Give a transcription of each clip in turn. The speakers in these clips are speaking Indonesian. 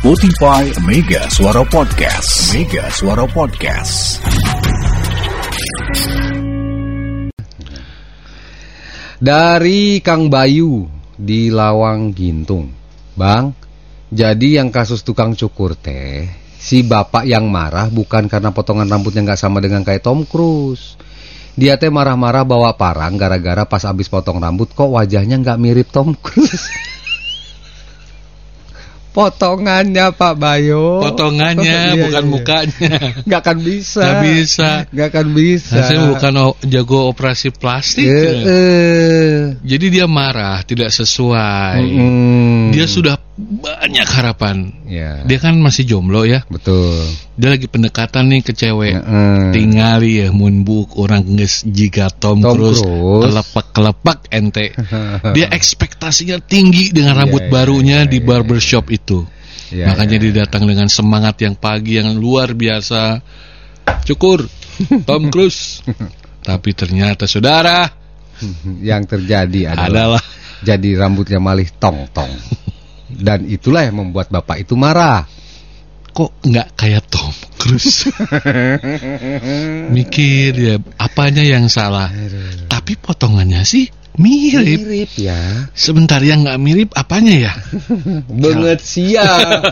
Spotify Mega Suara Podcast. Mega Suara Podcast. Dari Kang Bayu di Lawang Gintung. Bang, jadi yang kasus tukang cukur teh, si bapak yang marah bukan karena potongan rambutnya nggak sama dengan kayak Tom Cruise. Dia teh marah-marah bawa parang gara-gara pas abis potong rambut kok wajahnya nggak mirip Tom Cruise. Potongannya Pak Bayu. Potongannya Iya, bukan iya, mukanya. Nggak akan bisa. Nggak bisa. Nggak akan bisa. Saya bukan jago operasi plastik. Eh, eh. Jadi dia marah, tidak sesuai. Mm-mm. Dia sudah banyak harapan. Ya. Dia kan masih jomblo ya. Betul. Dia lagi pendekatan nih ke cewek. Heeh. Tingali ya mun buk orang geus jika Tom, Tom Cruise kelepak-kelepak ente. Dia ekspektasinya tinggi dengan rambut Iya, iya, barunya iya, di iya, barbershop itu. Iya, Makanya iya. dia datang dengan semangat yang pagi yang luar biasa. Cukur Tom Cruise. Tapi ternyata saudara yang terjadi adalah adalah jadi rambutnya malih tong-tong. Dan itulah yang membuat bapak itu marah. kok nggak kayak Tom Cruise. Mikir ya apanya yang salah. Tapi potongannya sih mirip. Mirip ya. Sebentar yang nggak mirip apanya ya? Banget siap.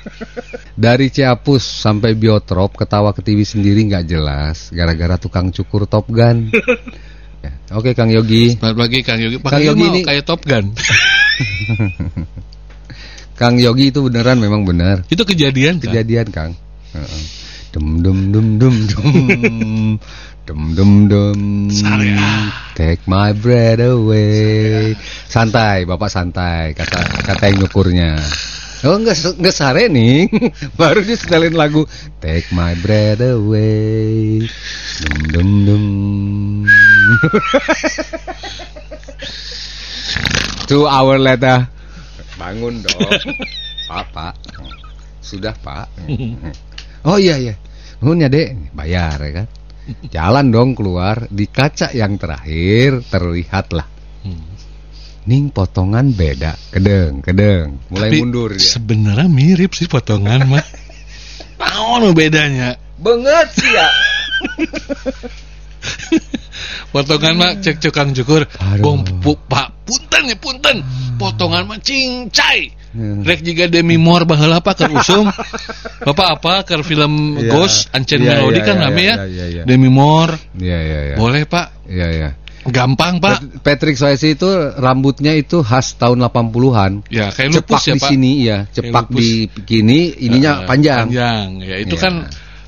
Dari Ciapus sampai Biotrop ketawa ke TV sendiri nggak jelas gara-gara tukang cukur Top Gun. Ya, Oke Kang Yogi. Selamat pagi Kang Yogi. Pak Kang Yogi mau ini- kayak Top Gun. Kang Yogi itu beneran memang benar. Itu kejadian kan? Kejadian Kang. Heeh. Dum dum dum dum dum. Dum dum dum. Syariah. Take my breath away. Santai, Bapak santai kata kata yang nyukurnya. Oh enggak enggak sare nih. Baru dia setelin lagu Take my breath away. Dum dum dum. Two hour later. Bangun dong. Pak, Pak. Sudah, Pak. Oh iya iya. Nuhun ya, Dek. Bayar ya kan. Jalan dong keluar di kaca yang terakhir terlihatlah. Ning potongan beda, kedeng, kedeng. Mulai Tapi mundur dia. Sebenarnya mirip sih potongan mah. Tahu no bedanya. Banget sih ya. Potongan mah cek cekang cukur. Pu, Pak, punten ya punten. Potongan mah cincai. Hmm. Rek juga Demi Moore baheula apa keur usum. Bapak apa keur film Iya. Ghost Ancient Iya, Melody iya, kan iya, rame ya. iya, iya, iya. Demi Moore. Iya iya iya. Boleh, Pak. Iya iya. Gampang, Pak. Pat- Patrick Swayze itu rambutnya itu khas tahun 80-an. Ya, kayak cepak lupus ya, di Pak. sini ya, cepak di kini, ininya Eh, panjang. Panjang. Ya, itu Iya. kan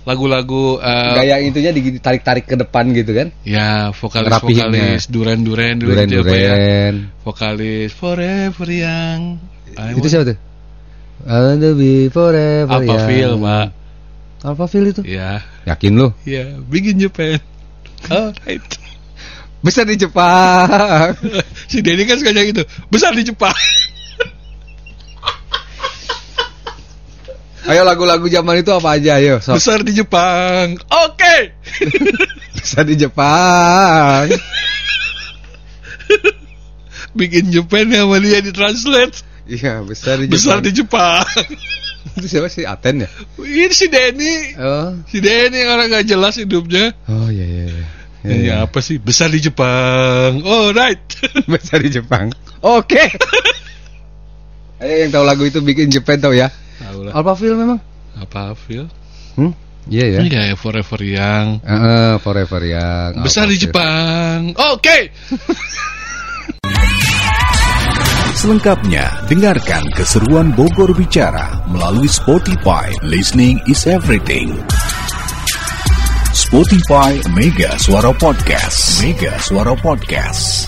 lagu-lagu eh, Gaya itunya ditarik-tarik ke depan gitu kan? ya vokalis Rapihinnya. vokalis duren duren duren, ya? Duren-duren. vokalis forever yang I Itu want- siapa tuh? I want to be forever apa young. feel pak Alpha Phil itu? ya Yakin lu? ya begin Japan alright Besar di Jepang. si Denny kan suka gitu besar di Jepang Ayo lagu-lagu zaman itu apa aja ayo. Sok. besar di Jepang oke Besar di Jepang. bikin Japan yang sama dia ditranslate Iya, besar di Jepang. besar di Jepang Itu siapa sih? Aten ya? ini si Denny Oh. si Denny yang orang gak jelas hidupnya Oh iya iya iya. Ya, ya apa sih besar di Jepang alright Besar di Jepang. Oke. Ayo yang tahu lagu itu bikin Jepang tahu ya. Tahu lah. Alpha Phil memang. feel Hmm? Iya ya. ini kayak forever yang Heeh, forever yang besar Alpha di. Jepang oke Selengkapnya, dengarkan keseruan Bogor Bicara melalui Spotify. Listening is everything. Spotify Mega Suara Podcast. Mega Suara Podcast.